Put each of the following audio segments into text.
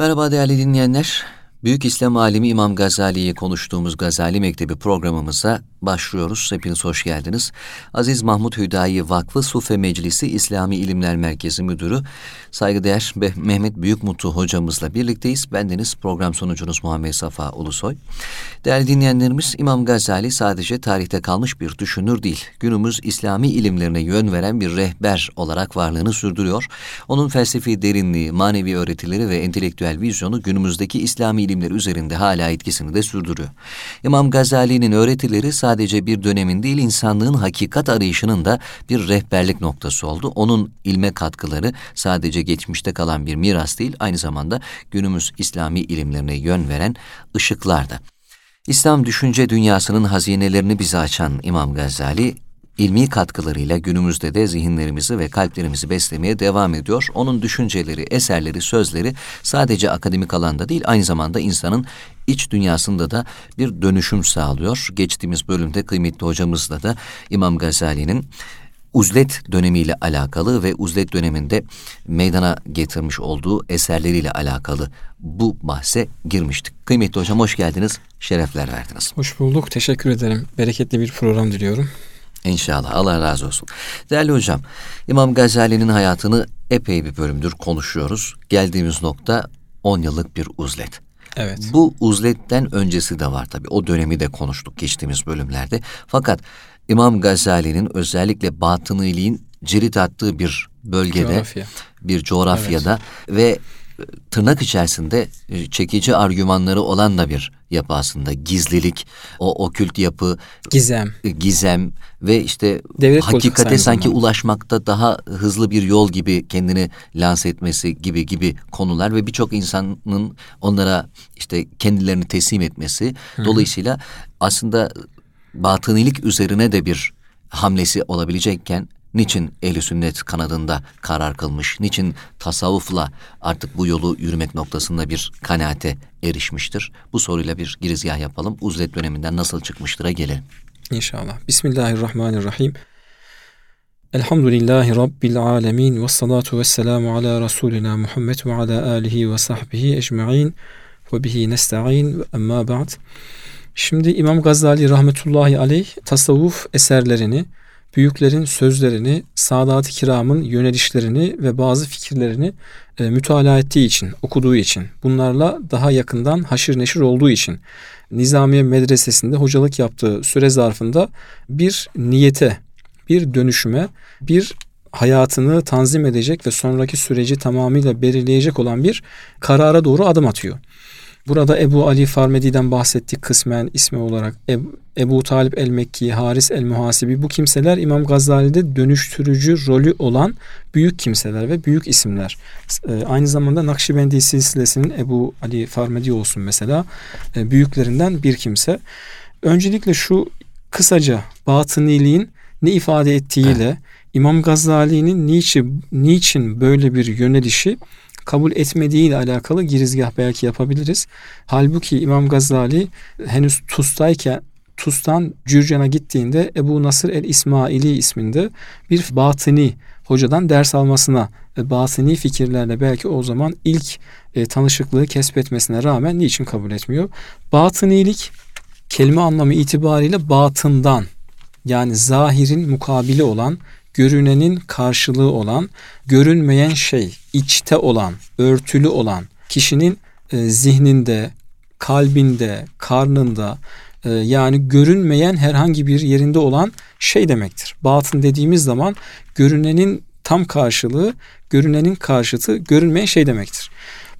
Merhaba değerli dinleyenler. Büyük İslam alimi İmam Gazali'yi konuştuğumuz Gazali Mektebi programımıza başlıyoruz. Hepiniz hoş geldiniz. Aziz Mahmut Hüdayi Vakfı Sufe Meclisi İslami İlimler Merkezi Müdürü saygıdeğer Mehmet Büyükmutlu hocamızla birlikteyiz. Bendeniz program sonucunuz Muhammed Safa Ulusoy. Değerli dinleyenlerimiz İmam Gazali sadece tarihte kalmış bir düşünür değil. Günümüz İslami ilimlerine yön veren bir rehber olarak varlığını sürdürüyor. Onun felsefi derinliği, manevi öğretileri ve entelektüel vizyonu günümüzdeki İslami ilimler üzerinde hala etkisini de sürdürüyor. İmam Gazali'nin öğretileri sadece bir dönemin değil insanlığın hakikat arayışının da bir rehberlik noktası oldu. Onun ilme katkıları sadece geçmişte kalan bir miras değil aynı zamanda günümüz İslami ilimlerine yön veren ışıklar da. İslam düşünce dünyasının hazinelerini bize açan İmam Gazali ilmi katkılarıyla günümüzde de zihinlerimizi ve kalplerimizi beslemeye devam ediyor. Onun düşünceleri, eserleri, sözleri sadece akademik alanda değil aynı zamanda insanın iç dünyasında da bir dönüşüm sağlıyor. Geçtiğimiz bölümde kıymetli hocamızla da İmam Gazali'nin uzlet dönemiyle alakalı ve uzlet döneminde meydana getirmiş olduğu eserleriyle alakalı bu bahse girmiştik. Kıymetli hocam hoş geldiniz, şerefler verdiniz. Hoş bulduk, teşekkür ederim. Bereketli bir program diliyorum. İnşallah Allah razı olsun. Değerli hocam İmam Gazali'nin hayatını epey bir bölümdür konuşuyoruz. Geldiğimiz nokta 10 yıllık bir uzlet. Evet. Bu uzletten öncesi de var tabii. O dönemi de konuştuk geçtiğimiz bölümlerde. Fakat İmam Gazali'nin özellikle batıniliğin cirit attığı bir bölgede, Coğrafya. bir coğrafyada evet. ve tırnak içerisinde e, çekici argümanları olan da bir yapı aslında. Gizlilik, o okült yapı, gizem, e, gizem ve işte Devlet hakikate sanki zamanda. ulaşmakta daha hızlı bir yol gibi kendini lanse etmesi gibi gibi konular ve birçok insanın onlara işte kendilerini teslim etmesi. Hı. Dolayısıyla aslında batınilik üzerine de bir hamlesi olabilecekken Niçin ehli sünnet kanadında karar kılmış? Niçin tasavvufla artık bu yolu yürümek noktasında bir kanaate erişmiştir? Bu soruyla bir girizgah yapalım. Uzlet döneminden nasıl çıkmıştır'a gelelim. İnşallah. Bismillahirrahmanirrahim. Elhamdülillahi Rabbil alemin ve salatu ve selamu ala Resulina Muhammed ve ala alihi ve sahbihi ecma'in ve bihi nesta'in ve emma ba'd. Şimdi İmam Gazali rahmetullahi aleyh tasavvuf eserlerini büyüklerin sözlerini, Sadat-ı Kiram'ın yönelişlerini ve bazı fikirlerini e, mütalaa ettiği için, okuduğu için, bunlarla daha yakından haşır neşir olduğu için Nizamiye Medresesi'nde hocalık yaptığı süre zarfında bir niyete, bir dönüşüme, bir hayatını tanzim edecek ve sonraki süreci tamamıyla belirleyecek olan bir karara doğru adım atıyor. Burada Ebu Ali Farmedi'den bahsettik kısmen ismi olarak. Ebu, Ebu Talip el-Mekki, Haris el-Muhasibi bu kimseler İmam Gazali'de dönüştürücü rolü olan büyük kimseler ve büyük isimler. E, aynı zamanda Nakşibendi silsilesinin Ebu Ali Farmedi olsun mesela e, büyüklerinden bir kimse. Öncelikle şu kısaca batıniliğin ne ifade ettiğiyle evet. İmam Gazali'nin niçin, niçin böyle bir yönelişi kabul etmediği ile alakalı girizgah belki yapabiliriz. Halbuki İmam Gazali henüz Tus'tayken Tus'tan Cürcan'a gittiğinde Ebu Nasır el-İsmaili isminde bir batini hocadan ders almasına ve batini fikirlerle belki o zaman ilk e, tanışıklığı kesbetmesine rağmen niçin kabul etmiyor? Batınilik kelime anlamı itibariyle batından yani zahirin mukabili olan görünenin karşılığı olan, görünmeyen şey, içte olan, örtülü olan, kişinin e, zihninde, kalbinde, karnında e, yani görünmeyen herhangi bir yerinde olan şey demektir. Batın dediğimiz zaman görünenin tam karşılığı, görünenin karşıtı, görünmeyen şey demektir.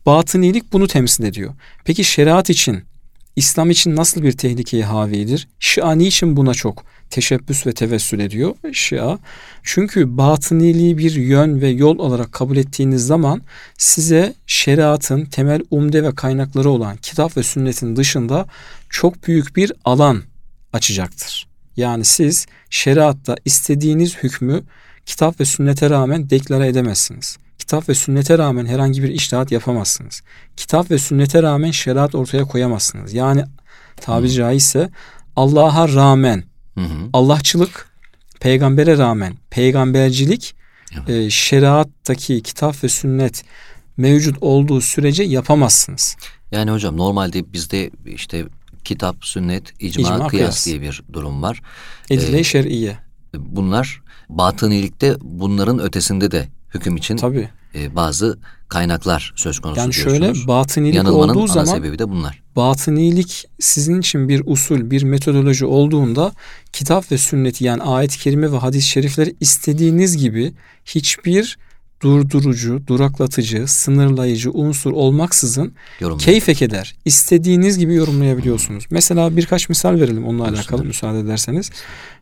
Batınilik bunu temsil ediyor. Peki şeriat için, İslam için nasıl bir tehlikeye havidir? Şia niçin buna çok teşebbüs ve tevessül ediyor Şia. Çünkü batıniliği bir yön ve yol olarak kabul ettiğiniz zaman size şeriatın temel umde ve kaynakları olan kitap ve sünnetin dışında çok büyük bir alan açacaktır. Yani siz şeriatta istediğiniz hükmü kitap ve sünnete rağmen deklare edemezsiniz. Kitap ve sünnete rağmen herhangi bir iştihat yapamazsınız. Kitap ve sünnete rağmen şeriat ortaya koyamazsınız. Yani tabiri caizse Allah'a rağmen Hı hı. Allahçılık peygambere rağmen peygambercilik evet. e, şeriattaki kitap ve sünnet mevcut olduğu sürece yapamazsınız. Yani hocam normalde bizde işte kitap, sünnet, icma, İcma, kıyas, kıyas. diye bir durum var. Edile-i Ee, şer'iye. Bunlar batınilikte bunların ötesinde de hüküm için Tabii. E, bazı kaynaklar söz konusu Yani diyorsunuz. şöyle batınilik Yanılmanın olduğu zaman sebebi de bunlar. batınilik sizin için bir usul, bir metodoloji olduğunda kitap ve sünneti yani ayet-i kerime ve hadis-i şerifleri istediğiniz gibi hiçbir durdurucu, duraklatıcı, sınırlayıcı unsur olmaksızın keyfek eder. İstediğiniz gibi yorumlayabiliyorsunuz. Mesela birkaç misal verelim onunla Buyursunlar. alakalı müsaade ederseniz.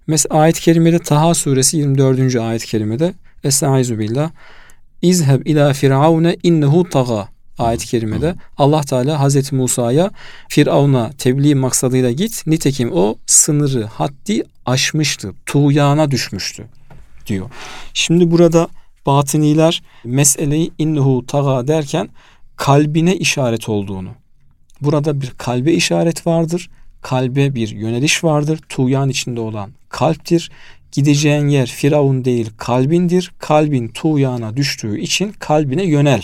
Mesela ayet-i kerimede Taha suresi 24. ayet-i kerimede Estaizu billah İzheb ila firavune innehu taga ayet-i kerimede Allah Teala Hazreti Musa'ya Firavun'a tebliğ maksadıyla git. Nitekim o sınırı, haddi aşmıştı. Tuğyana düşmüştü diyor. Şimdi burada batıniler meseleyi innehu taga derken kalbine işaret olduğunu. Burada bir kalbe işaret vardır. Kalbe bir yöneliş vardır. Tuğyan içinde olan kalptir. Gideceğin yer Firavun değil kalbindir. Kalbin tuğyana düştüğü için kalbine yönel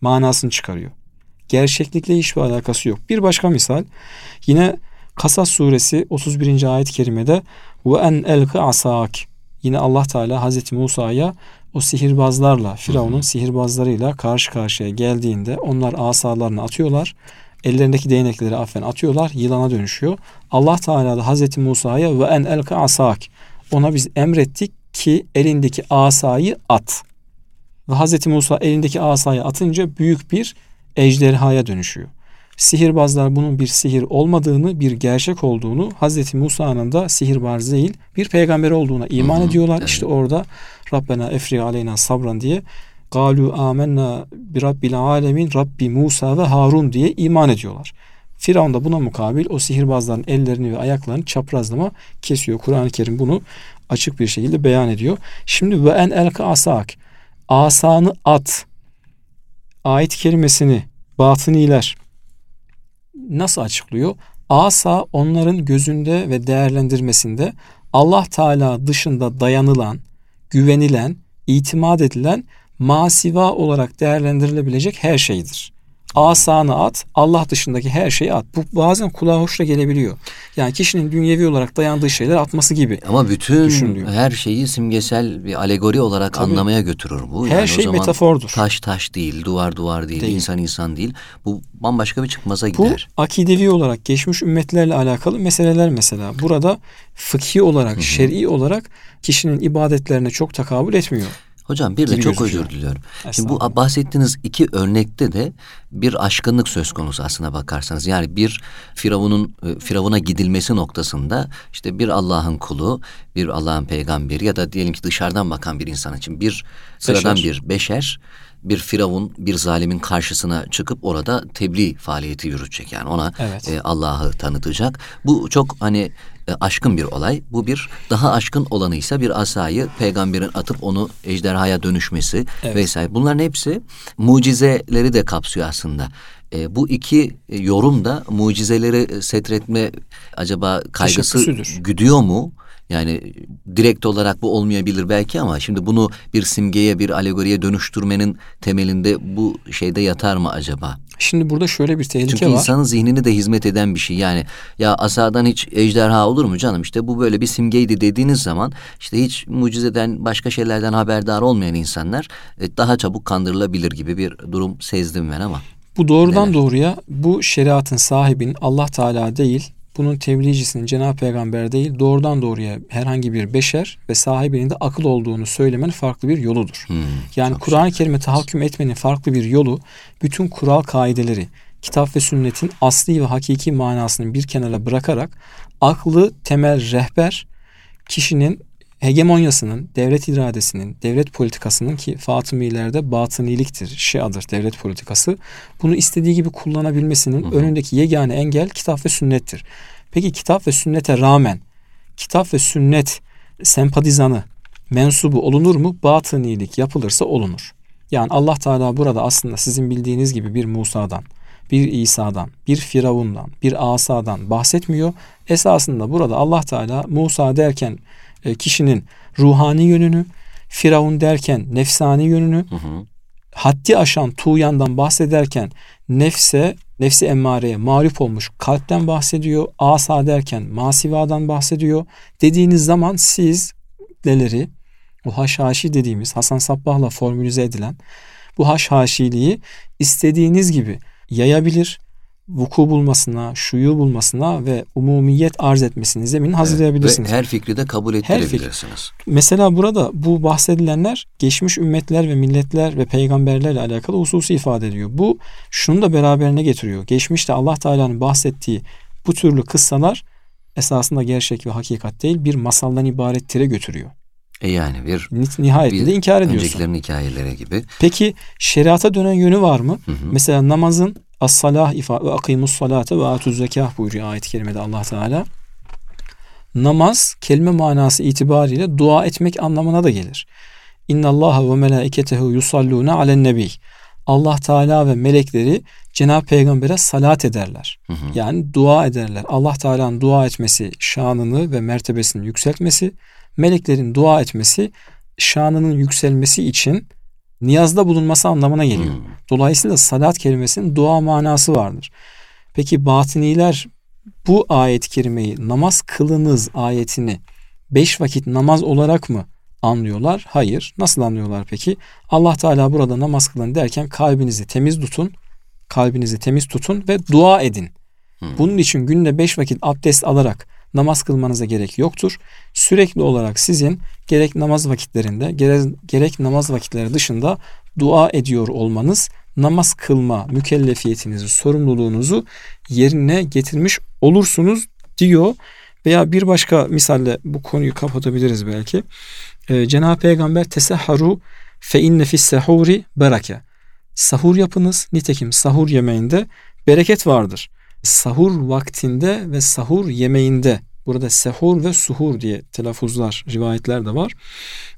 manasını çıkarıyor. Gerçeklikle hiçbir alakası yok. Bir başka misal yine Kasas suresi 31. ayet-i kerimede ve en elqi asak yine Allah Teala Hazreti Musa'ya o sihirbazlarla Firavun'un sihirbazlarıyla karşı karşıya geldiğinde onlar asalarını atıyorlar. Ellerindeki değnekleri affen atıyorlar. Yılana dönüşüyor. Allah Teala da Hazreti Musa'ya ve en elqi asak ona biz emrettik ki elindeki asayı at. Ve Hazreti Musa elindeki asayı atınca büyük bir ejderhaya dönüşüyor. Sihirbazlar bunun bir sihir olmadığını, bir gerçek olduğunu, Hazreti Musa'nın da sihirbaz değil, bir peygamber olduğuna iman Hı hı, ediyorlar. evet. İşte orada Rabbena efri aleyna sabran diye Galu amenna bi rabbil alemin Rabbi Musa ve Harun diye iman ediyorlar. Firavun da buna mukabil o sihirbazların ellerini ve ayaklarını çaprazlama kesiyor. Kur'an-ı Kerim bunu açık bir şekilde beyan ediyor. Şimdi ve en elka asak asanı at ayet kelimesini batıniler nasıl açıklıyor? Asa onların gözünde ve değerlendirmesinde Allah Teala dışında dayanılan, güvenilen, itimat edilen masiva olarak değerlendirilebilecek her şeydir. Asanı at, Allah dışındaki her şeyi at. Bu bazen kulağa hoş da gelebiliyor. Yani kişinin dünyevi olarak dayandığı şeyler atması gibi. Ama bütün düşünülüyor. her şeyi simgesel bir alegori olarak Tabii. anlamaya götürür bu. Her Yani o şey zaman metafordur. Taş taş değil, duvar duvar değil, Değil. insan insan değil. Bu bambaşka bir çıkmaza Bu gider. akidevi olarak geçmiş ümmetlerle alakalı meseleler mesela. Burada fıkhi olarak, şer'i olarak kişinin ibadetlerine çok takabül etmiyor. Hocam bir de çok özür diliyorum. Şimdi bu bahsettiğiniz iki örnekte de bir aşkınlık söz konusu aslına bakarsanız. Yani bir Firavun'un e, Firavun'a gidilmesi noktasında işte bir Allah'ın kulu, bir Allah'ın peygamberi ya da diyelim ki dışarıdan bakan bir insan için bir sıradan Beşer. bir beşer bir firavun bir zalimin karşısına çıkıp orada tebliğ faaliyeti yürütecek yani ona Evet. e, Allah'ı tanıtacak. Bu çok hani e, aşkın bir olay. Bu bir daha aşkın olanı ise bir asayı peygamberin atıp onu ejderhaya dönüşmesi Evet. vesaire. Bunların hepsi mucizeleri de kapsıyor aslında. E, bu iki e, yorum da mucizeleri setretme acaba kaygısı güdüyor mu? Yani direkt olarak bu olmayabilir belki ama şimdi bunu bir simgeye, bir alegoriye dönüştürmenin temelinde bu şeyde yatar mı acaba? Şimdi burada şöyle bir tehlike Çünkü var. insanın zihnini de hizmet eden bir şey. Yani ya asadan hiç ejderha olur mu canım? İşte bu böyle bir simgeydi dediğiniz zaman işte hiç mucizeden başka şeylerden haberdar olmayan insanlar e, daha çabuk kandırılabilir gibi bir durum sezdim ben ama. Bu doğrudan Neler? doğruya bu şeriatın sahibinin Allah Teala değil, bunun tebliğcisinin Cenab-ı Peygamber değil, doğrudan doğruya herhangi bir beşer ve sahibinin de akıl olduğunu söylemenin farklı bir yoludur. Hmm, Yani Kur'an-ı. Kerim'e tahakküm etmenin farklı bir yolu, bütün kural kaideleri, kitap ve sünnetin asli ve hakiki manasını bir kenara bırakarak aklı temel rehber, kişinin hegemonyasının, devlet iradesinin, devlet politikasının ki Fatımilerde batıniliktir, şiadır devlet politikası. Bunu istediği gibi kullanabilmesinin önündeki yegane engel kitap ve sünnettir. Peki kitap ve sünnete rağmen kitap ve sünnet sempatizanı, mensubu olunur mu? Batınilik yapılırsa olunur. Yani Allah Teala burada aslında sizin bildiğiniz gibi bir Musa'dan, bir İsa'dan, bir Firavun'dan, bir Asa'dan bahsetmiyor. Esasında burada Allah Teala Musa derken kişinin ruhani yönünü, Firavun derken nefsani yönünü, Hı hı. haddi aşan tuğyandan bahsederken nefse, nefsi emmareye mağlup olmuş kalpten bahsediyor. Asa derken masivadan bahsediyor. Dediğiniz zaman siz neleri bu haşhaşi dediğimiz Hasan Sabbah'la formülize edilen bu haşhaşiliği istediğiniz gibi yayabilir, vuku bulmasına, şuyu bulmasına ve umumiyet arz etmesini zemin hazırlayabilirsiniz. Evet, ve her fikri de kabul ettirebilirsiniz. Mesela burada bu bahsedilenler geçmiş ümmetler ve milletler ve peygamberlerle alakalı hususu ifade ediyor. Bu şunu da beraberine getiriyor. Geçmişte Allah Teala'nın bahsettiği bu türlü kıssalar esasında gerçek ve hakikat değil bir masaldan ibarettire götürüyor. E yani bir nihayetinde bir inkar ediyorsun. Öncekilerin hikayeleri gibi. Peki şeriata dönen yönü var mı? Hı hı. Mesela namazın as-salah ifa ve akimus salate ve atuz zekah buyuruyor ayet-i kerimede Allah Teala. Namaz kelime manası itibariyle dua etmek anlamına da gelir. İnna Allah ve melaiketehu yusalluna alen nebi. Allah Teala ve melekleri Cenab-ı Peygamber'e salat ederler. Hı hı. Yani dua ederler. Allah Teala'nın dua etmesi şanını ve mertebesini yükseltmesi, meleklerin dua etmesi şanının yükselmesi için niyazda bulunması anlamına geliyor. Hmm. Dolayısıyla salat kelimesinin dua manası vardır. Peki batiniler bu ayet-i kerimeyi namaz kılınız ayetini beş vakit namaz olarak mı anlıyorlar? Hayır. Nasıl anlıyorlar peki? Allah Teala burada namaz kılın derken kalbinizi temiz tutun, kalbinizi temiz tutun ve dua edin. Hmm. Bunun için günde beş vakit abdest alarak namaz kılmanıza gerek yoktur. Sürekli olarak sizin gerek namaz vakitlerinde gerek, gerek namaz vakitleri dışında dua ediyor olmanız namaz kılma mükellefiyetinizi, sorumluluğunuzu yerine getirmiş olursunuz diyor. Veya bir başka misalle bu konuyu kapatabiliriz belki. Ee, Cenab-ı Peygamber tesahharu fe inne fis sahuri bereke. Sahur yapınız. Nitekim sahur yemeğinde bereket vardır sahur vaktinde ve sahur yemeğinde burada sehur ve suhur diye telaffuzlar, rivayetler de var.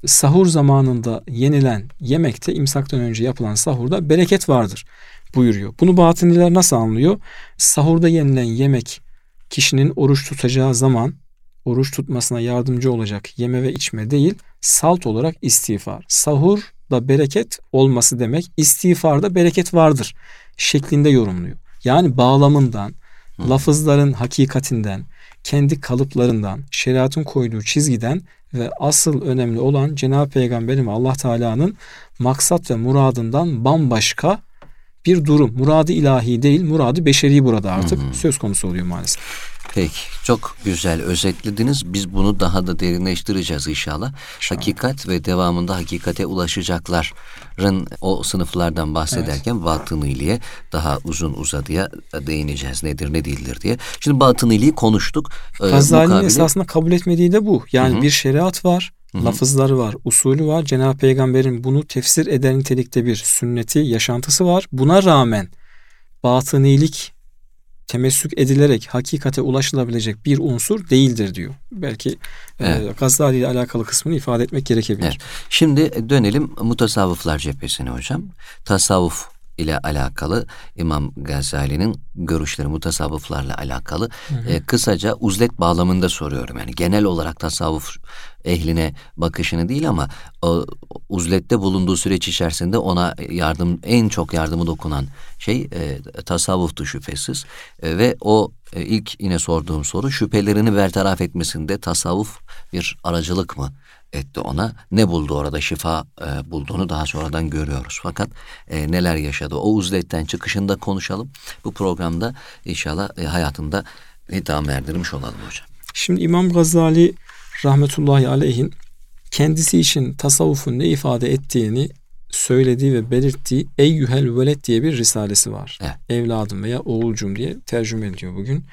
Sahur zamanında yenilen yemekte imsaktan önce yapılan sahurda bereket vardır buyuruyor. Bunu batıniler nasıl anlıyor? Sahurda yenilen yemek kişinin oruç tutacağı zaman oruç tutmasına yardımcı olacak yeme ve içme değil, salt olarak istiğfar. Sahur da bereket olması demek, istiğfarda bereket vardır şeklinde yorumluyor. Yani bağlamından, Hı. lafızların hakikatinden, kendi kalıplarından, şeriatın koyduğu çizgiden ve asıl önemli olan Cenab-ı Peygamberin ve Allah Teala'nın maksat ve muradından bambaşka bir durum. Muradı ilahi değil, muradı beşeri burada artık hı söz konusu oluyor maalesef. Peki çok güzel özetlediniz. Biz bunu daha da derinleştireceğiz inşallah. inşallah. Hakikat ve devamında hakikate ulaşacakların o sınıflardan bahsederken evet. batıniliğe daha uzun uzadıya değineceğiz. Nedir ne değildir diye. Şimdi batıniliği konuştuk. Ee, Gazali'nin mukabele... esasında kabul etmediği de bu. Yani Hı-hı. bir şeriat var. Hı-hı. lafızları var, usulü var. Cenab-ı Peygamber'in bunu tefsir eden nitelikte bir sünneti, yaşantısı var. Buna rağmen batınilik temessük edilerek hakikate ulaşılabilecek bir unsur değildir diyor. Belki e, evet. e, Gazali ile alakalı kısmını ifade etmek gerekebilir. Evet. Şimdi dönelim mutasavvıflar cephesine hocam. Tasavvuf ile alakalı İmam Gazali'nin görüşleri mutasavvıflarla alakalı hı hı. E, kısaca uzlet bağlamında soruyorum. Yani genel olarak tasavvuf ehline bakışını değil ama o, uzlette bulunduğu süreç içerisinde ona yardım en çok yardımı dokunan şey e, tasavvuftu şüphesiz. E, ve o e, ilk yine sorduğum soru şüphelerini bertaraf etmesinde tasavvuf bir aracılık mı? Etti ona. Ne buldu orada şifa e, bulduğunu daha sonradan görüyoruz. Fakat e, neler yaşadı o uzletten çıkışında konuşalım. Bu programda inşallah e, hayatında idam erdirmiş olalım hocam. Şimdi İmam Gazali rahmetullahi aleyhin kendisi için tasavvufun ne ifade ettiğini söylediği ve belirttiği Eyyühel Veled diye bir risalesi var. Evet. Evladım veya oğulcum diye tercüme ediyor bugün.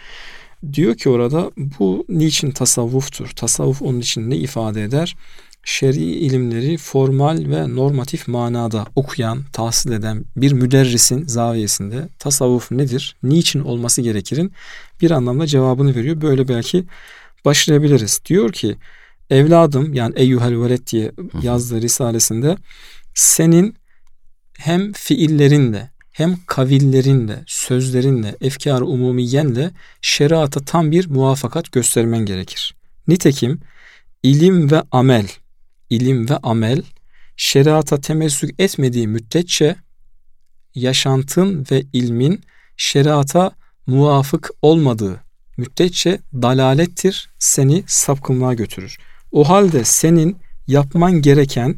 Diyor ki orada bu niçin tasavvuftur? Tasavvuf onun için ne ifade eder? Şer'i ilimleri formal ve normatif manada okuyan, tahsil eden bir müderrisin zaviyesinde tasavvuf nedir? Niçin olması gerekirin? Bir anlamda cevabını veriyor. Böyle belki başlayabiliriz. Diyor ki evladım yani eyyuhel veled diye yazdığı risalesinde senin hem fiillerinle hem kavillerinle, sözlerinle, efkar-ı umumiyenle şeriata tam bir muvafakat göstermen gerekir. Nitekim ilim ve amel, ilim ve amel şeriata temessük etmediği müddetçe yaşantın ve ilmin şeriata muvafık olmadığı müddetçe dalalettir, seni sapkınlığa götürür. O halde senin yapman gereken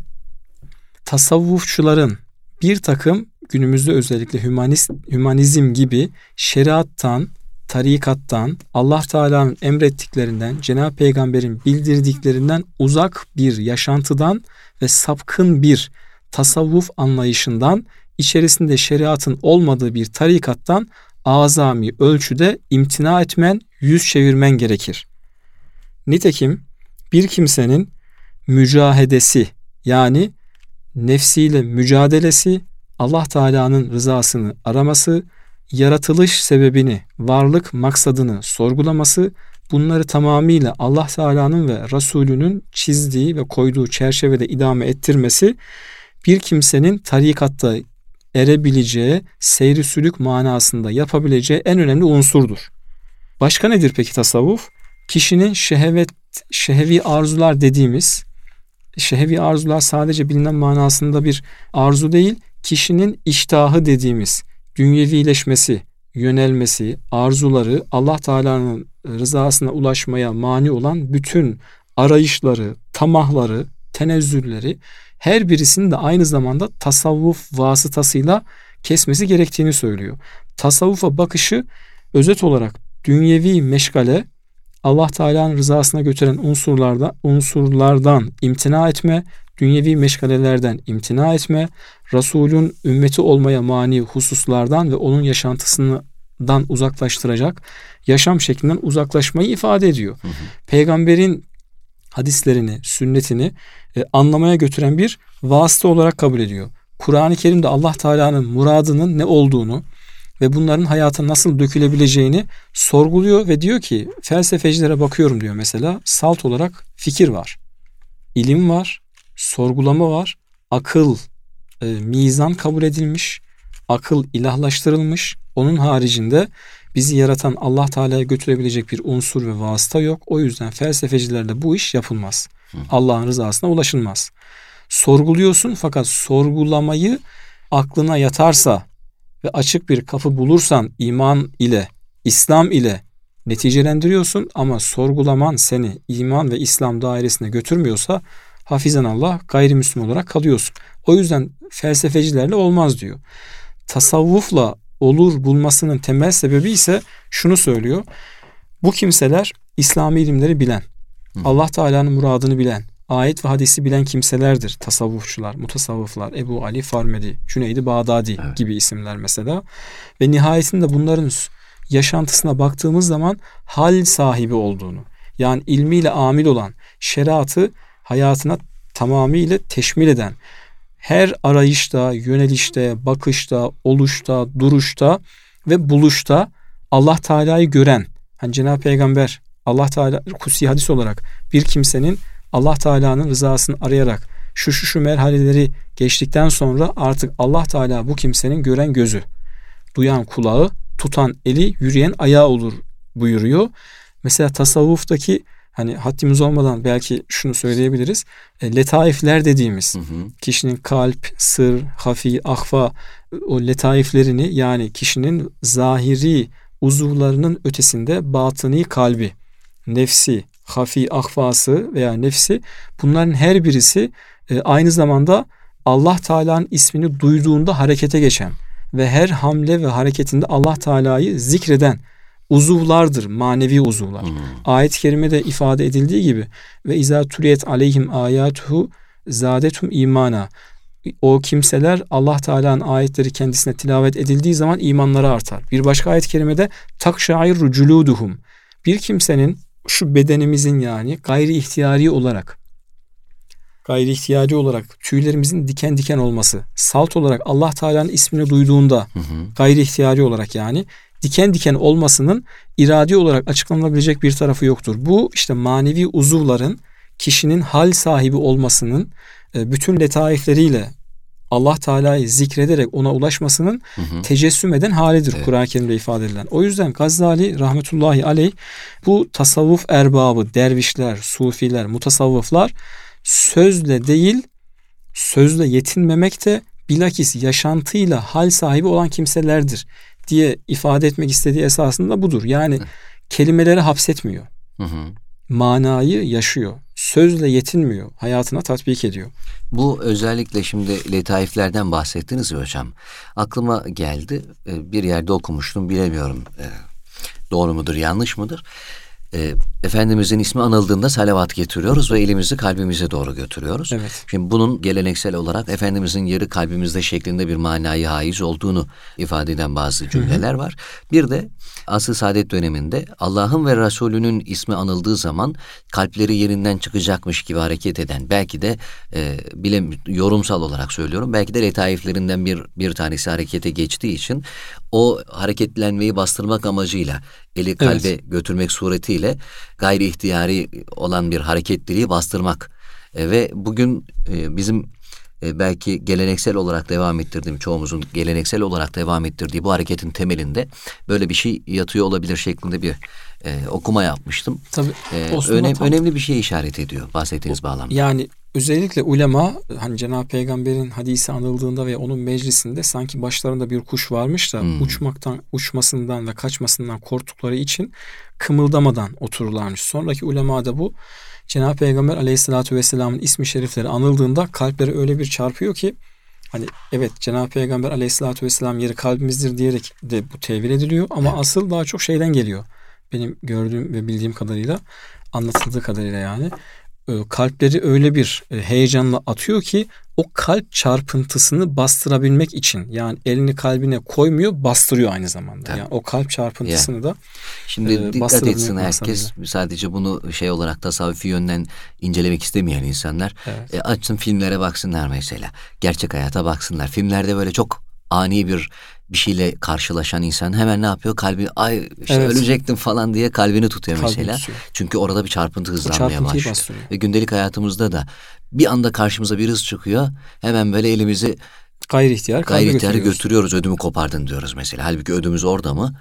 tasavvufçuların bir takım günümüzde özellikle hümanist, hümanizm gibi şeriattan, tarikattan, Allah Teala'nın emrettiklerinden, Cenab-ı Peygamber'in bildirdiklerinden uzak bir yaşantıdan ve sapkın bir tasavvuf anlayışından, içerisinde şeriatın olmadığı bir tarikattan azami ölçüde imtina etmen, yüz çevirmen gerekir. Nitekim bir kimsenin mücahedesi yani nefsiyle mücadelesi, Allah Teala'nın rızasını araması, yaratılış sebebini, varlık maksadını sorgulaması, bunları tamamıyla Allah Teala'nın ve Resulünün çizdiği ve koyduğu çerçevede idame ettirmesi bir kimsenin tarikatta erebileceği, seyri sülük manasında yapabileceği en önemli unsurdur. Başka nedir peki tasavvuf? Kişinin şehvet, şehevi arzular dediğimiz, şehevi arzular sadece bilinen manasında bir arzu değil, kişinin iştahı dediğimiz, dünyevileşmesi, yönelmesi, arzuları, Allah Teala'nın rızasına ulaşmaya mani olan bütün arayışları, tamahları, tenezzülleri her birisinin de aynı zamanda tasavvuf vasıtasıyla kesmesi gerektiğini söylüyor. Tasavvufa bakışı özet olarak dünyevi meşgale Allah Teala'nın rızasına götüren unsurlarda unsurlardan imtina etme, dünyevi meşgalelerden imtina etme, Resulün ümmeti olmaya mani hususlardan ve onun yaşantısından uzaklaştıracak yaşam şeklinden uzaklaşmayı ifade ediyor. Hı hı. Peygamberin hadislerini, sünnetini e, anlamaya götüren bir vasıta olarak kabul ediyor. Kur'an-ı Kerim'de Allah Teala'nın muradının ne olduğunu ve bunların hayata nasıl dökülebileceğini sorguluyor ve diyor ki felsefecilere bakıyorum diyor mesela salt olarak fikir var, ilim var, sorgulama var, akıl, e, mizan kabul edilmiş, akıl ilahlaştırılmış. Onun haricinde bizi yaratan Allah Teala'ya götürebilecek bir unsur ve vasıta yok. O yüzden felsefecilerle bu iş yapılmaz. Allah'ın rızasına ulaşılmaz. Sorguluyorsun fakat sorgulamayı aklına yatarsa ve açık bir kapı bulursan iman ile, İslam ile neticelendiriyorsun ama sorgulaman seni iman ve İslam dairesine götürmüyorsa hafizan Allah gayrimüslim olarak kalıyorsun. O yüzden felsefecilerle olmaz diyor. Tasavvufla olur bulmasının temel sebebi ise şunu söylüyor. Bu kimseler İslami ilimleri bilen, Hı. Allah Teala'nın muradını bilen, ayet ve hadisi bilen kimselerdir. Tasavvufçular, mutasavvıflar, Ebu Ali Farmedi, Cüneydi Bağdadi evet. gibi isimler mesela. Ve nihayetinde bunların yaşantısına baktığımız zaman hal sahibi olduğunu, yani ilmiyle amil olan, şeriatı hayatına tamamıyla teşmil eden, her arayışta, yönelişte, bakışta, oluşta, duruşta ve buluşta Allah Teala'yı gören, hani Cenab-ı Peygamber Allah Teala kutsi hadis olarak bir kimsenin Allah Teala'nın rızasını arayarak şu şu şu merhaleleri geçtikten sonra artık Allah Teala bu kimsenin gören gözü, duyan kulağı, tutan eli, yürüyen ayağı olur buyuruyor. Mesela tasavvuftaki hani haddimiz olmadan belki şunu söyleyebiliriz. E, letaifler dediğimiz hı hı. kişinin kalp, sır, hafi, ahfa o letaiflerini yani kişinin zahiri uzuvlarının ötesinde batıni kalbi, nefsi, hafi, ahfası veya nefsi bunların her birisi e, aynı zamanda Allah Teala'nın ismini duyduğunda harekete geçen ve her hamle ve hareketinde Allah Teala'yı zikreden uzuvlardır, manevi uzuvlar. Hmm. Ayet-i kerimede ifade edildiği gibi ve izâ tuliyet aleyhim ayatuhu zadetum imana. O kimseler Allah Teala'nın ayetleri kendisine tilavet edildiği zaman imanları artar. Bir başka ayet-i kerimede takşair culuduhum. Bir kimsenin şu bedenimizin yani gayri ihtiyari olarak gayri ihtiyacı olarak tüylerimizin diken diken olması, salt olarak Allah Teala'nın ismini duyduğunda hı hı. gayri ihtiyari olarak yani diken diken olmasının iradi olarak açıklanabilecek bir tarafı yoktur. Bu işte manevi uzuvların kişinin hal sahibi olmasının e, bütün letaifleriyle Allah Teala'yı zikrederek ona ulaşmasının hı hı. tecessüm eden halidir evet. Kur'an-ı Kerim'de ifade edilen. O yüzden Gazali rahmetullahi aleyh bu tasavvuf erbabı, dervişler, sufiler, mutasavvıflar sözle değil sözle yetinmemek de bilakis yaşantıyla hal sahibi olan kimselerdir diye ifade etmek istediği esasında budur. Yani kelimeleri hapsetmiyor. Hı hı. Manayı yaşıyor. Sözle yetinmiyor. Hayatına tatbik ediyor. Bu özellikle şimdi letaiflerden bahsettiniz ya hocam. Aklıma geldi. Ee, bir yerde okumuştum bilemiyorum. Ee, doğru mudur yanlış mıdır? E, Efendimizin ismi anıldığında salavat getiriyoruz ve elimizi kalbimize doğru götürüyoruz. Evet. Şimdi bunun geleneksel olarak Efendimizin yeri kalbimizde şeklinde bir manayı haiz olduğunu ifade eden bazı cümleler var. Bir de asıl saadet döneminde Allah'ın ve Resulünün ismi anıldığı zaman kalpleri yerinden çıkacakmış gibi hareket eden belki de e, bile yorumsal olarak söylüyorum belki de letaiflerinden bir bir tanesi harekete geçtiği için o hareketlenmeyi bastırmak amacıyla eli kalbe evet. götürmek suretiyle gayri ihtiyari olan bir hareketliliği bastırmak e, ve bugün e, bizim e, belki geleneksel olarak devam ettirdiğim çoğumuzun geleneksel olarak devam ettirdiği bu hareketin temelinde böyle bir şey yatıyor olabilir şeklinde bir e, okuma yapmıştım. Tabii. E, önem, önemli bir şey işaret ediyor bahsettiğiniz bağlamda. Yani özellikle ulema hani Cenab-ı Peygamber'in hadisi anıldığında ve onun meclisinde sanki başlarında bir kuş varmış da hmm. uçmaktan, uçmasından ve kaçmasından korktukları için kımıldamadan otururlarmış. Sonraki ulema da bu Cenab-ı Peygamber aleyhissalatü vesselamın ismi şerifleri anıldığında kalpleri öyle bir çarpıyor ki hani evet Cenab-ı Peygamber aleyhissalatü vesselam yeri kalbimizdir diyerek de bu tevil ediliyor ama evet. asıl daha çok şeyden geliyor. Benim gördüğüm ve bildiğim kadarıyla anlatıldığı kadarıyla yani kalpleri öyle bir e, heyecanla atıyor ki o kalp çarpıntısını bastırabilmek için yani elini kalbine koymuyor bastırıyor aynı zamanda. Tabii. Yani o kalp çarpıntısını yani. da Şimdi e, dikkat etsin herkes sadece bunu şey olarak tasavvufi yönden incelemek istemeyen insanlar evet. e, açsın filmlere baksınlar mesela. Gerçek hayata baksınlar. Filmlerde böyle çok ani bir bir şeyle karşılaşan insan hemen ne yapıyor? Kalbi ay işte evet. ölecektim falan diye kalbini tutuyor kalbini mesela. Tutuyor. Çünkü orada bir çarpıntı hızlanmaya başlıyor. Bastırıyor. Ve gündelik hayatımızda da bir anda karşımıza bir hız çıkıyor. Hemen böyle elimizi gayri ihtiyar gayri ihtiyar götürüyoruz. götürüyoruz. Ödümü kopardın diyoruz mesela. Halbuki ödümüz orada mı?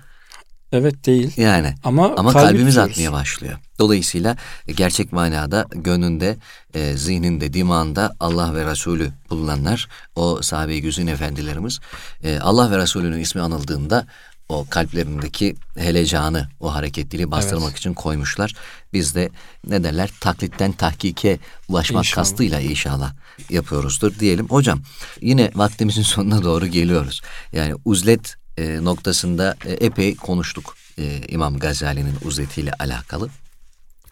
Evet değil. Yani ama, ama kalbimiz atmaya başlıyor. Dolayısıyla e, gerçek manada gönlünde, e, zihninde, dimağında Allah ve Resulü bulunanlar, o sahabe-i güzin efendilerimiz, e, Allah ve Resulünün ismi anıldığında o kalplerindeki helecanı, o hareketliliği bastırmak evet. için koymuşlar. Biz de ne derler taklitten tahkike ulaşmak inşallah. kastıyla inşallah yapıyoruzdur diyelim. Hocam yine vaktimizin sonuna doğru geliyoruz. Yani uzlet e, noktasında e, epey konuştuk e, İmam Gazali'nin uzletiyle alakalı.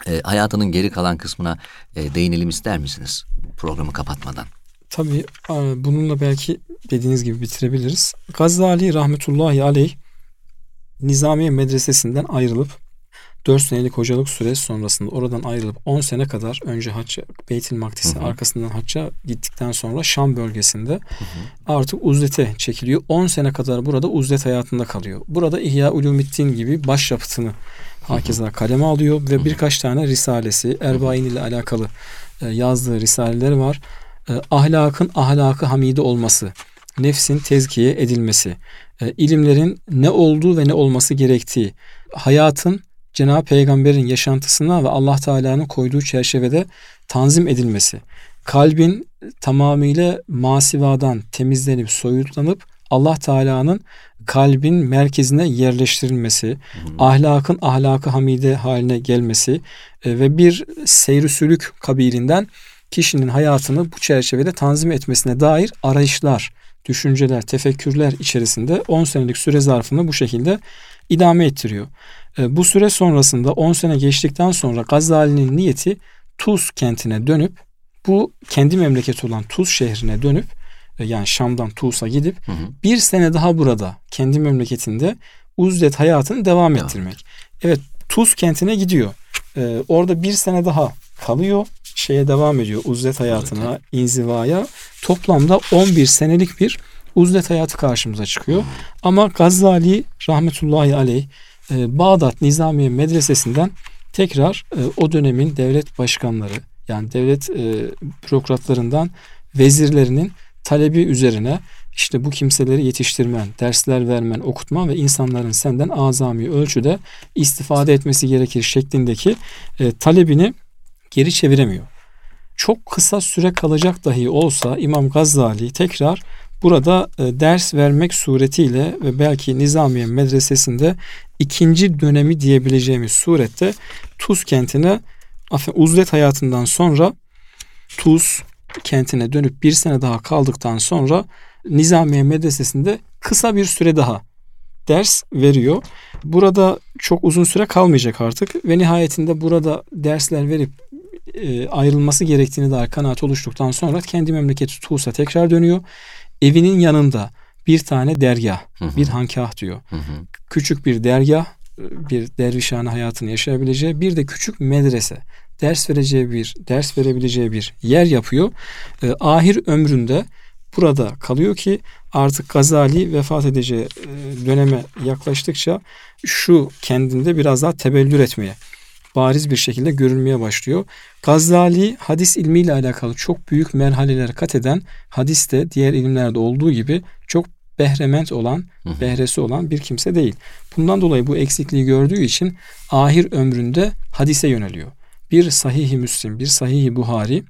E, hayatının geri kalan kısmına e, değinelim ister misiniz programı kapatmadan? Tabii bununla belki dediğiniz gibi bitirebiliriz. Gazali rahmetullahi aleyh Nizamiye Medresesi'nden ayrılıp 4 senelik hocalık süresi sonrasında oradan ayrılıp 10 sene kadar önce hacca Beytil Makdis'e arkasından hacca gittikten sonra Şam bölgesinde hı hı. artık uzlete çekiliyor. 10 sene kadar burada uzlet hayatında kalıyor. Burada İhya Ulumiddin gibi başyapıtını hakeza kaleme alıyor ve birkaç tane risalesi Erbain ile alakalı e, yazdığı risaleleri var. E, ahlakın ahlakı hamide olması, nefsin tezkiye edilmesi, e, ilimlerin ne olduğu ve ne olması gerektiği, hayatın Cenab-ı Peygamber'in yaşantısına ve Allah Teala'nın koyduğu çerçevede tanzim edilmesi, kalbin tamamıyla masivadan temizlenip soyutlanıp Allah Teala'nın kalbin merkezine yerleştirilmesi, hmm. ahlakın ahlakı hamide haline gelmesi e, ve bir seyri sülük kabilinden kişinin hayatını bu çerçevede tanzim etmesine dair arayışlar, düşünceler, tefekkürler içerisinde 10 senelik süre zarfını bu şekilde idame ettiriyor. E, bu süre sonrasında 10 sene geçtikten sonra Gazali'nin niyeti Tuz kentine dönüp bu kendi memleketi olan Tuz şehrine dönüp e, yani Şam'dan Tuz'a gidip hı hı. bir sene daha burada kendi memleketinde uzlet hayatını devam ya. ettirmek. Evet Tuz kentine gidiyor. Ee, orada bir sene daha kalıyor. Şeye devam ediyor uzlet hayatına, evet. inzivaya. Toplamda 11 senelik bir uzlet hayatı karşımıza çıkıyor. Ama Gazali rahmetullahi aleyh e, Bağdat Nizamiye Medresesi'nden tekrar e, o dönemin devlet başkanları yani devlet e, bürokratlarından vezirlerinin talebi üzerine işte bu kimseleri yetiştirmen, dersler vermen, okutman ve insanların senden azami ölçüde istifade etmesi gerekir şeklindeki e, talebini geri çeviremiyor. çok kısa süre kalacak dahi olsa İmam Gazali tekrar burada e, ders vermek suretiyle ve belki Nizamiye Medresesi'nde ikinci dönemi diyebileceğimiz surette Tuz kentine uzlet hayatından sonra Tuz kentine dönüp bir sene daha kaldıktan sonra Nizamiye Medresesi'nde kısa bir süre daha ders veriyor. Burada çok uzun süre kalmayacak artık ve nihayetinde burada dersler verip e, ayrılması gerektiğini dair kanaat oluştuktan sonra kendi memleketi Tuğs'a tekrar dönüyor. Evinin yanında bir tane dergah, hı hı. bir hankah diyor. Hı hı. Küçük bir dergah, bir dervişhane hayatını yaşayabileceği, bir de küçük medrese, ders vereceği bir, ders verebileceği bir yer yapıyor. E, ahir ömründe burada kalıyor ki artık Gazali vefat edeceği e, döneme yaklaştıkça şu kendinde biraz daha tebellür etmeye bariz bir şekilde görülmeye başlıyor. Gazali hadis ilmiyle alakalı çok büyük merhaleler kat eden hadiste diğer ilimlerde olduğu gibi çok behrement olan, behresi olan bir kimse değil. Bundan dolayı bu eksikliği gördüğü için ahir ömründe hadise yöneliyor. Bir sahih Müslim, bir sahih Buhari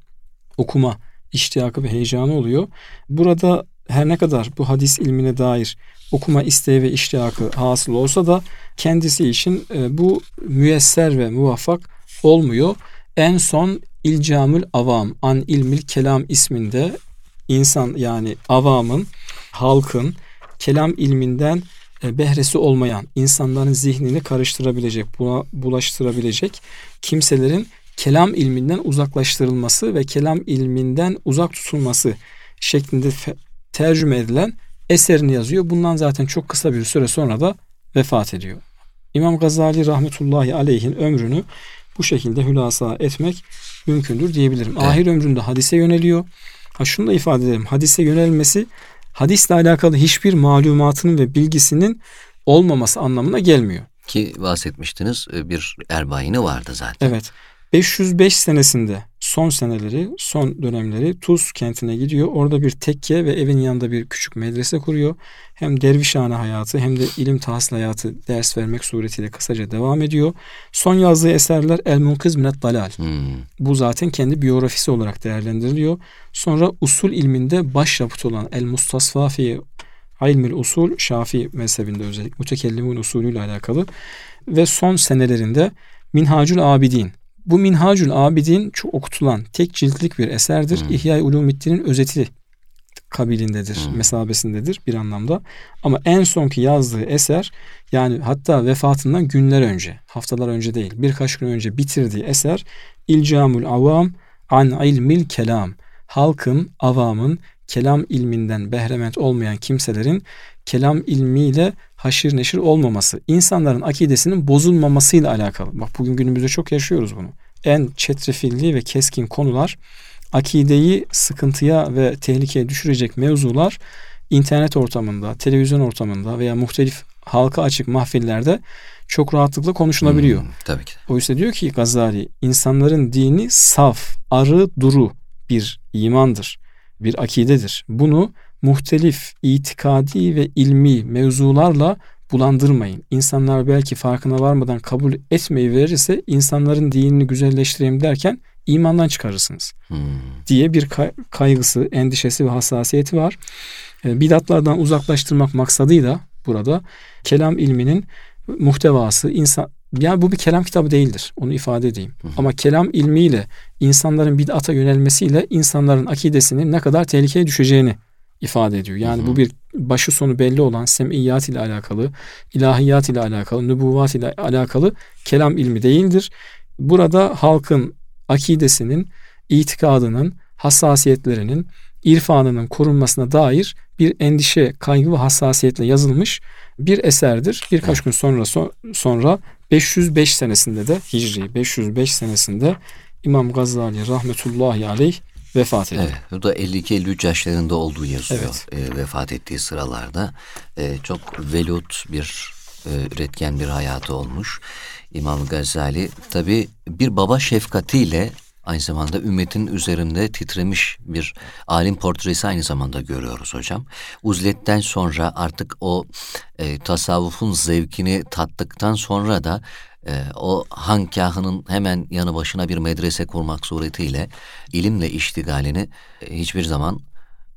okuma iştiyakı ve heyecanı oluyor. Burada her ne kadar bu hadis ilmine dair okuma isteği ve iştiyakı hasıl olsa da kendisi için e, bu müyesser ve muvaffak olmuyor. En son İlcamül Avam An İlmil Kelam isminde insan yani avamın, halkın kelam ilminden e, behresi olmayan, insanların zihnini karıştırabilecek, buna bulaştırabilecek kimselerin kelam ilminden uzaklaştırılması ve kelam ilminden uzak tutulması şeklinde tercüme edilen eserini yazıyor. Bundan zaten çok kısa bir süre sonra da vefat ediyor. İmam Gazali rahmetullahi aleyhin ömrünü bu şekilde hülasa etmek mümkündür diyebilirim. Evet. Ahir ömründe hadise yöneliyor. Ha şunu da ifade edelim. Hadise yönelmesi hadisle alakalı hiçbir malumatının ve bilgisinin olmaması anlamına gelmiyor. Ki bahsetmiştiniz e, bir erbayini vardı zaten. Evet. 505 senesinde son seneleri, son dönemleri Tuz kentine gidiyor. Orada bir tekke ve evin yanında bir küçük medrese kuruyor. Hem dervişhane hayatı hem de ilim tahsil hayatı ders vermek suretiyle kısaca devam ediyor. Son yazdığı eserler El Munkiz Minet Dalal. Hmm. Bu zaten kendi biyografisi olarak değerlendiriliyor. Sonra usul ilminde başyapıt olan El Mustasfa fi İlmil Usul Şafii mezhebinde özellikle mütekellimun usulüyle alakalı ve son senelerinde Minhacül Abidin bu Minhacül Abidin çok okutulan tek ciltlik bir eserdir. Hmm. İhya-i Ulumiddin'in özeti kabilindedir, hmm. mesabesindedir bir anlamda. Ama en sonki yazdığı eser yani hatta vefatından günler önce, haftalar önce değil, birkaç gün önce bitirdiği eser İlcamul Avam an ilmil kelam. Halkın, avamın kelam ilminden behrement olmayan kimselerin kelam ilmiyle haşir neşir olmaması, insanların akidesinin bozulmamasıyla alakalı. Bak bugün günümüzde çok yaşıyoruz bunu. En çetrefilli ve keskin konular, akideyi sıkıntıya ve tehlikeye düşürecek mevzular internet ortamında, televizyon ortamında veya muhtelif halka açık mahfillerde çok rahatlıkla konuşulabiliyor. Hmm, tabii ki. Oysa diyor ki Gazali, insanların dini saf, arı, duru bir imandır, bir akidedir. Bunu muhtelif itikadi ve ilmi mevzularla bulandırmayın. İnsanlar belki farkına varmadan kabul etmeyi verirse insanların dinini güzelleştireyim derken imandan çıkarırsınız. Hmm. diye bir kaygısı, endişesi ve hassasiyeti var. Ee, bidatlardan uzaklaştırmak maksadıyla burada kelam ilminin muhtevası insan yani bu bir kelam kitabı değildir. Onu ifade edeyim. Hı. Ama kelam ilmiyle insanların bid'ata yönelmesiyle insanların akidesinin ne kadar tehlikeye düşeceğini ifade ediyor. Yani hı bu bir başı sonu belli olan semiyat ile alakalı, ilahiyat ile alakalı, nübüvvat ile alakalı kelam ilmi değildir. Burada halkın akidesinin, itikadının, hassasiyetlerinin, irfanının korunmasına dair bir endişe, kaygı ve hassasiyetle yazılmış bir eserdir. Birkaç gün sonra sonra 505 senesinde de Hicri 505 senesinde İmam Gazali rahmetullahi aleyh vefat ediyor. Evet, bu da 52-53 yaşlarında olduğu yazıyor evet. e, vefat ettiği sıralarda. E, çok velut bir e, üretken bir hayatı olmuş. İmam Gazali tabi bir baba şefkatiyle aynı zamanda ümmetin üzerinde titremiş bir alim portresi aynı zamanda görüyoruz hocam. Uzletten sonra artık o e, tasavvufun zevkini tattıktan sonra da e, o hankahının hemen yanı başına bir medrese kurmak suretiyle ilimle iştigalini e, hiçbir zaman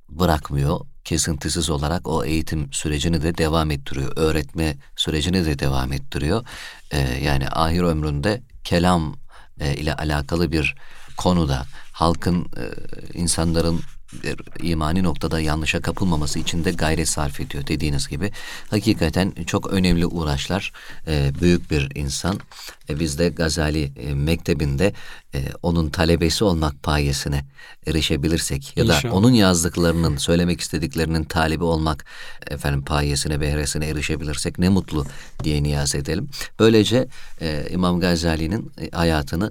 bırakmıyor. Kesintisiz olarak o eğitim sürecini de devam ettiriyor. Öğretme sürecini de devam ettiriyor. E, yani ahir ömründe kelam e, ile alakalı bir konuda halkın, e, insanların imani noktada yanlışa kapılmaması için de gayret sarf ediyor dediğiniz gibi. Hakikaten çok önemli uğraşlar. E, büyük bir insan. E, biz de Gazali Mektebi'nde onun talebesi olmak payesine erişebilirsek ya da İnşallah. onun yazdıklarının, söylemek istediklerinin talibi olmak efendim payesine, behresine erişebilirsek ne mutlu diye niyaz edelim. Böylece İmam Gazali'nin hayatını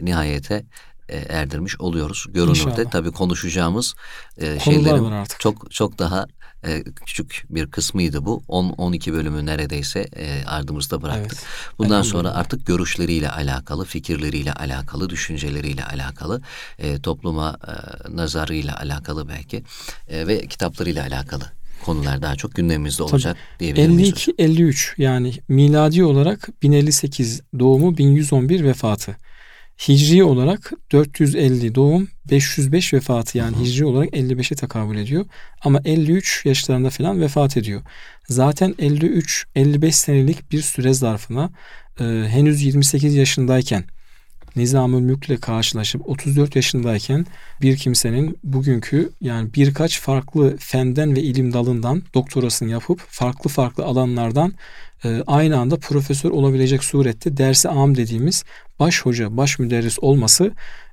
nihayete erdirmiş oluyoruz. Görünürde tabii konuşacağımız e, şeylerin çok çok daha e, küçük bir kısmıydı bu. 10-12 bölümü neredeyse e, ardımızda bıraktık. Evet. Bundan sonra artık görüşleriyle alakalı, fikirleriyle alakalı, düşünceleriyle alakalı, e, topluma e, nazarıyla alakalı belki e, ve kitaplarıyla alakalı konular daha çok gündemimizde olacak diyebiliriz. 52-53 yani miladi olarak 1058 doğumu 1111 vefatı. Hicri olarak 450 doğum, 505 vefatı yani hicri olarak 55'e tekabül ediyor. Ama 53 yaşlarında falan vefat ediyor. Zaten 53-55 senelik bir süre zarfına e, henüz 28 yaşındayken Nizamül Mülk'le karşılaşıp 34 yaşındayken bir kimsenin bugünkü yani birkaç farklı fenden ve ilim dalından doktorasını yapıp farklı farklı alanlardan e, aynı anda profesör olabilecek surette dersi am dediğimiz baş hoca, baş müderris olması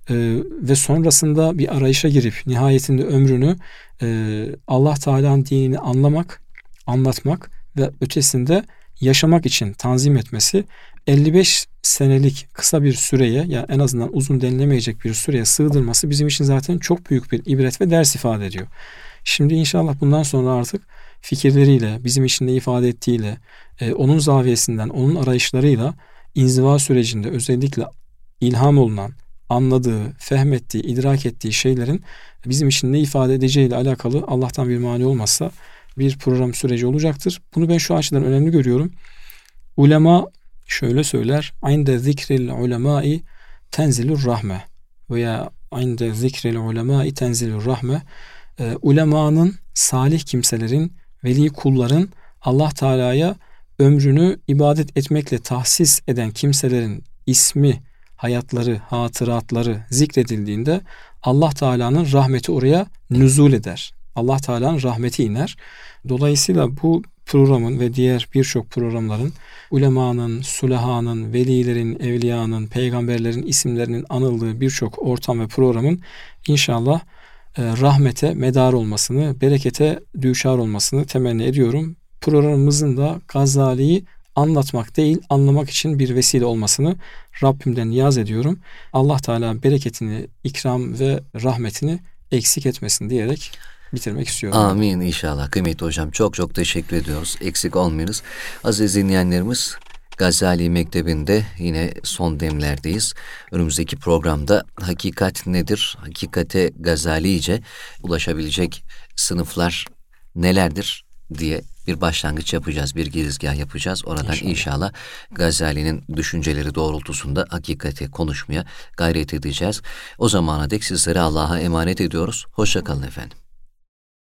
e, ve sonrasında bir arayışa girip nihayetinde ömrünü e, Allah Teala'nın dinini anlamak, anlatmak ve ötesinde yaşamak için tanzim etmesi 55 senelik kısa bir süreye ya yani en azından uzun denilemeyecek bir süreye sığdırması bizim için zaten çok büyük bir ibret ve ders ifade ediyor. Şimdi inşallah bundan sonra artık fikirleriyle, bizim için ne ifade ettiğiyle, e, onun zaviyesinden, onun arayışlarıyla inziva sürecinde özellikle ilham olunan, anladığı, fehmettiği, idrak ettiği şeylerin bizim için ne ifade edeceğiyle alakalı Allah'tan bir mani olmazsa bir program süreci olacaktır. Bunu ben şu açıdan önemli görüyorum. Ulema şöyle söyler. Inde zikril ulemai tenzilur rahme veya inde zikril ulemai tenzilur rahme. E, ulemanın, salih kimselerin, veli kulların Allah Teala'ya ömrünü ibadet etmekle tahsis eden kimselerin ismi, hayatları, hatıratları zikredildiğinde Allah Teala'nın rahmeti oraya nüzul eder. Allah Teala'nın rahmeti iner. Dolayısıyla bu programın ve diğer birçok programların ulemanın, sulahanın, velilerin, evliyanın, peygamberlerin isimlerinin anıldığı birçok ortam ve programın inşallah e, rahmete medar olmasını, berekete düşar olmasını temenni ediyorum. Programımızın da Gazali'yi anlatmak değil, anlamak için bir vesile olmasını Rabbimden niyaz ediyorum. Allah Teala bereketini, ikram ve rahmetini eksik etmesin diyerek bitirmek istiyorum. Amin inşallah. Kıymetli hocam çok çok teşekkür ediyoruz. Eksik olmayınız. Aziz dinleyenlerimiz Gazali Mektebi'nde yine son demlerdeyiz. Önümüzdeki programda hakikat nedir? Hakikate Gazalice ulaşabilecek sınıflar nelerdir diye bir başlangıç yapacağız, bir girizgah yapacağız. Oradan inşallah, inşallah Gazali'nin düşünceleri doğrultusunda hakikati konuşmaya gayret edeceğiz. O zamana dek sizleri Allah'a emanet ediyoruz. Hoşçakalın efendim.